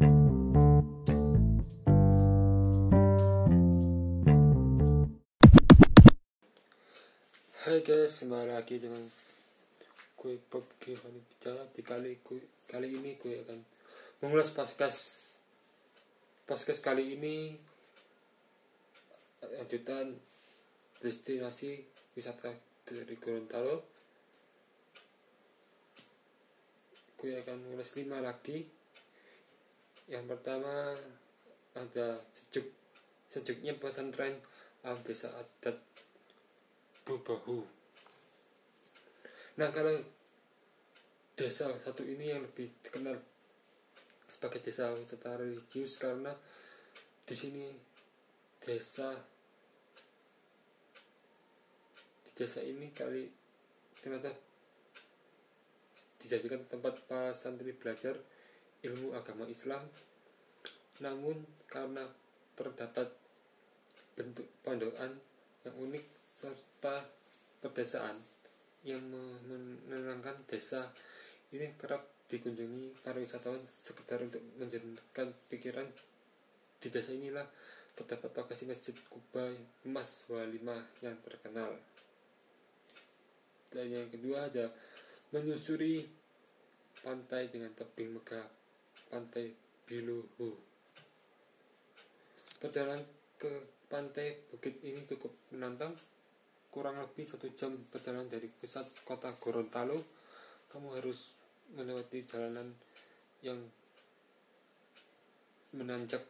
Hai guys, kembali lagi dengan gue Bob Giovanni Bijaya di kali gue, kali ini gue akan mengulas podcast podcast kali ini lanjutan destinasi wisata dari Gorontalo. Gue akan mengulas lima lagi yang pertama ada sejuk sejuknya pesantren alam desa adat Bubahu. Nah kalau desa satu ini yang lebih dikenal sebagai desa wisata religius karena di sini desa di desa ini kali ternyata dijadikan tempat para santri belajar ilmu agama Islam namun karena terdapat bentuk pondokan yang unik serta pedesaan yang menenangkan desa ini kerap dikunjungi para wisatawan sekedar untuk menjernihkan pikiran. Di desa inilah terdapat lokasi masjid Kuba emas Walima yang terkenal. Dan yang kedua ada menyusuri pantai dengan tebing megah pantai Biluhu. Perjalanan ke pantai bukit ini cukup menantang. Kurang lebih satu jam perjalanan dari pusat kota Gorontalo. Kamu harus melewati jalanan yang menanjak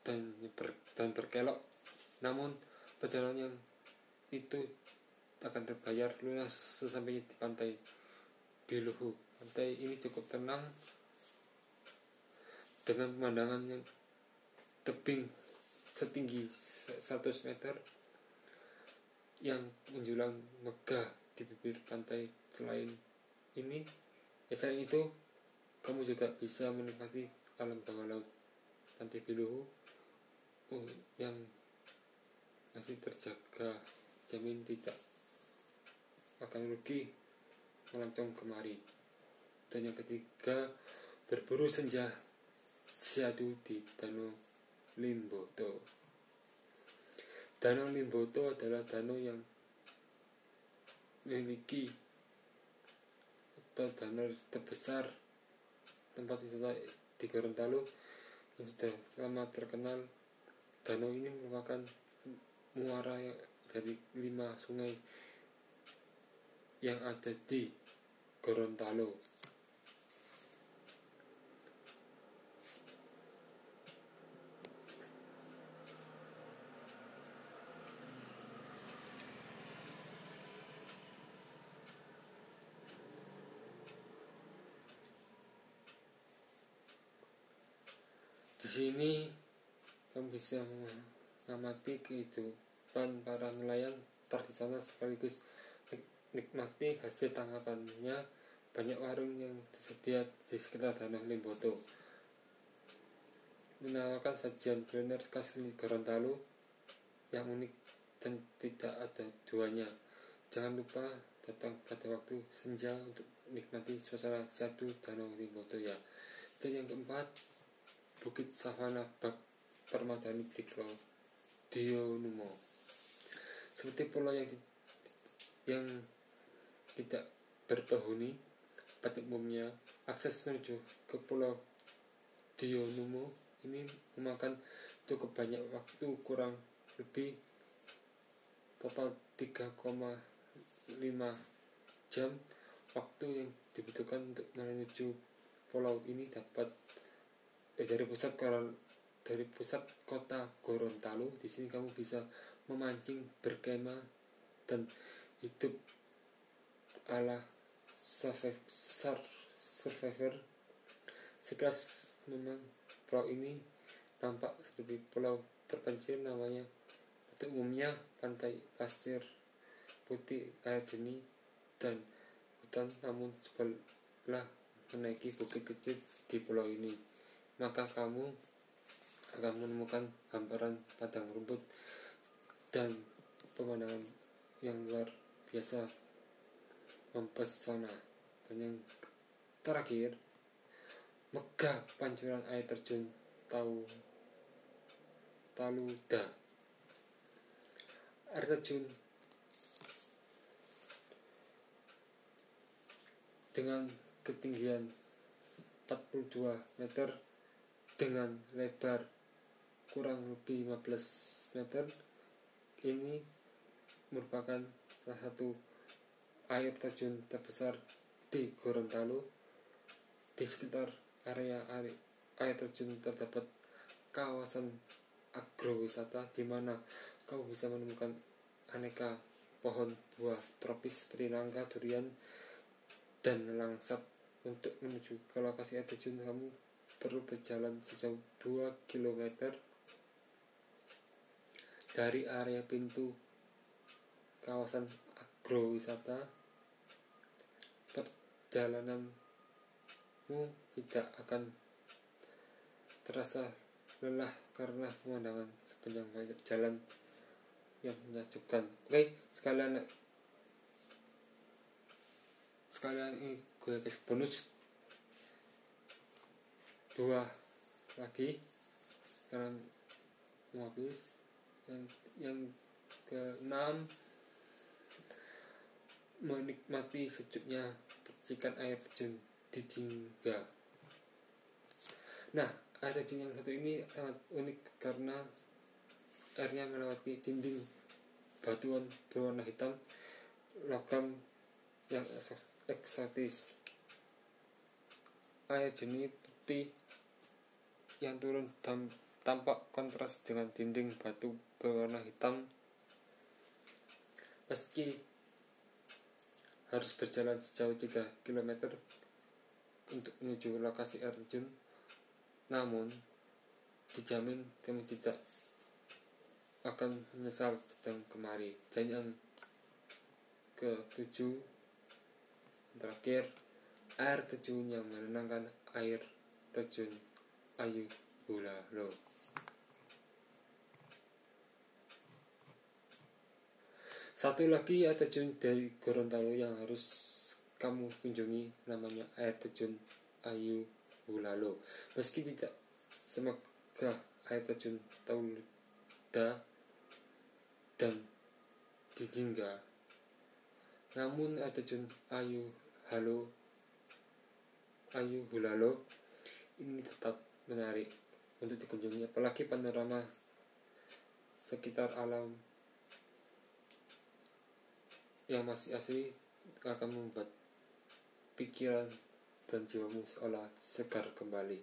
dan ber, dan berkelok. Namun perjalanan yang itu akan terbayar lunas sesampainya di pantai Biluhu. Pantai ini cukup tenang dengan pemandangan yang tebing setinggi 100 meter yang menjulang megah di bibir pantai selain ini. Ya selain itu kamu juga bisa menikmati alam bawah laut pantai Biluhu uh, yang masih terjaga. Jamin tidak akan rugi melancong kemari. Dan yang ketiga berburu senja siadu di Danau Limboto Danau Limboto adalah danau yang memiliki atau danau terbesar tempat wisata di Gorontalo yang sudah lama terkenal. Danau ini merupakan muara dari lima sungai yang ada di Gorontalo. Sini kamu bisa mengamati kehidupan para nelayan tar sekaligus nikmati hasil tangkapannya. Banyak warung yang tersedia di sekitar Danau Limboto. Menawarkan sajian kuliner khas Gorontalo yang unik dan tidak ada duanya. Jangan lupa datang pada waktu senja untuk nikmati suasana satu Danau Limboto ya. Dan yang keempat Bukit Savana Bak Permadani di Pulau Dionumo. Seperti pulau yang di, yang tidak berpenghuni, pada umumnya akses menuju ke Pulau Dionumo ini memakan cukup banyak waktu kurang lebih total 3,5 jam waktu yang dibutuhkan untuk menuju pulau ini dapat eh, dari pusat dari pusat kota Gorontalo di sini kamu bisa memancing berkemah dan hidup ala survivor. Sekelas memang pulau ini nampak seperti pulau terpencil namanya pada umumnya pantai pasir putih air jernih dan hutan. Namun sebelah menaiki bukit kecil di pulau ini maka kamu akan menemukan hamparan padang rumput dan pemandangan yang luar biasa mempesona. Dan yang terakhir megah pancuran air terjun tahu Taluda. Air terjun dengan ketinggian 42 meter dengan lebar kurang lebih 15 meter ini merupakan salah satu air terjun terbesar di Gorontalo. Di sekitar area air terjun terdapat kawasan agrowisata di mana kau bisa menemukan aneka pohon buah tropis seperti nangka, durian, dan langsat. Untuk menuju ke lokasi air terjun kamu perlu berjalan sejauh 2 km dari area pintu kawasan agrowisata. Perjalananmu tidak akan terasa lelah karena pemandangan sepanjang jalan yang menyejukkan oke sekalian sekalian ini gue kasih bonus dua lagi. Sekarang mau habis. Yang yang keenam menikmati sejuknya percikan air terjun di Dingga nah air terjun yang satu ini sangat unik karena airnya melewati dinding batuan berwarna hitam logam yang eksotis. Air jernih putih yang turun dan tampak kontras dengan dinding batu berwarna hitam. Meski harus berjalan sejauh 3 km untuk menuju lokasi air terjun namun dijamin kamu tidak akan menyesal datang kemari. Dan yang ke tujuh terakhir air terjun yang menenangkan air terjun ayu hula lo. Satu lagi air terjun dari Gorontalo yang harus kamu kunjungi namanya air terjun ayu hulalo meski tidak semoga air terjun Tauluda dan Didingga namun air terjun ayu halo Ayu Hulalo ini tetap menarik untuk dikunjungi apalagi panorama sekitar alam yang masih asli akan membuat pikiran dan jiwamu seolah segar kembali.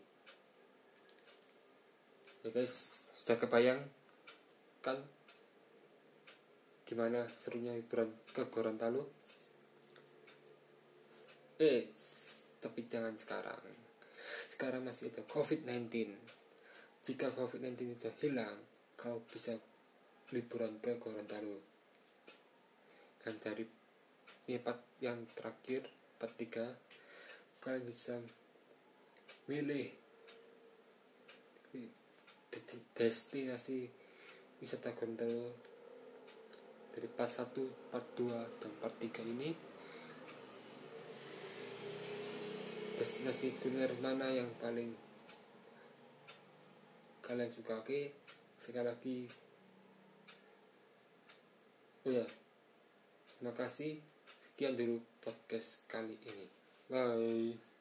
Ya guys sudah kebayang kan gimana serunya hiburan ke Gorontalo? Eh tapi jangan sekarang sekarang masih ada COVID-19 jika COVID-19 itu hilang kau bisa liburan ke Gorontalo. Dan dari tempat yang terakhir part 3 kalian bisa milih destinasi wisata Gorontalo dari part 1, part 2, dan part 3 ini destinasi kuliner mana yang paling kalian suka oke sekali lagi oh ya terima kasih. Sekian dulu podcast kali ini. Bye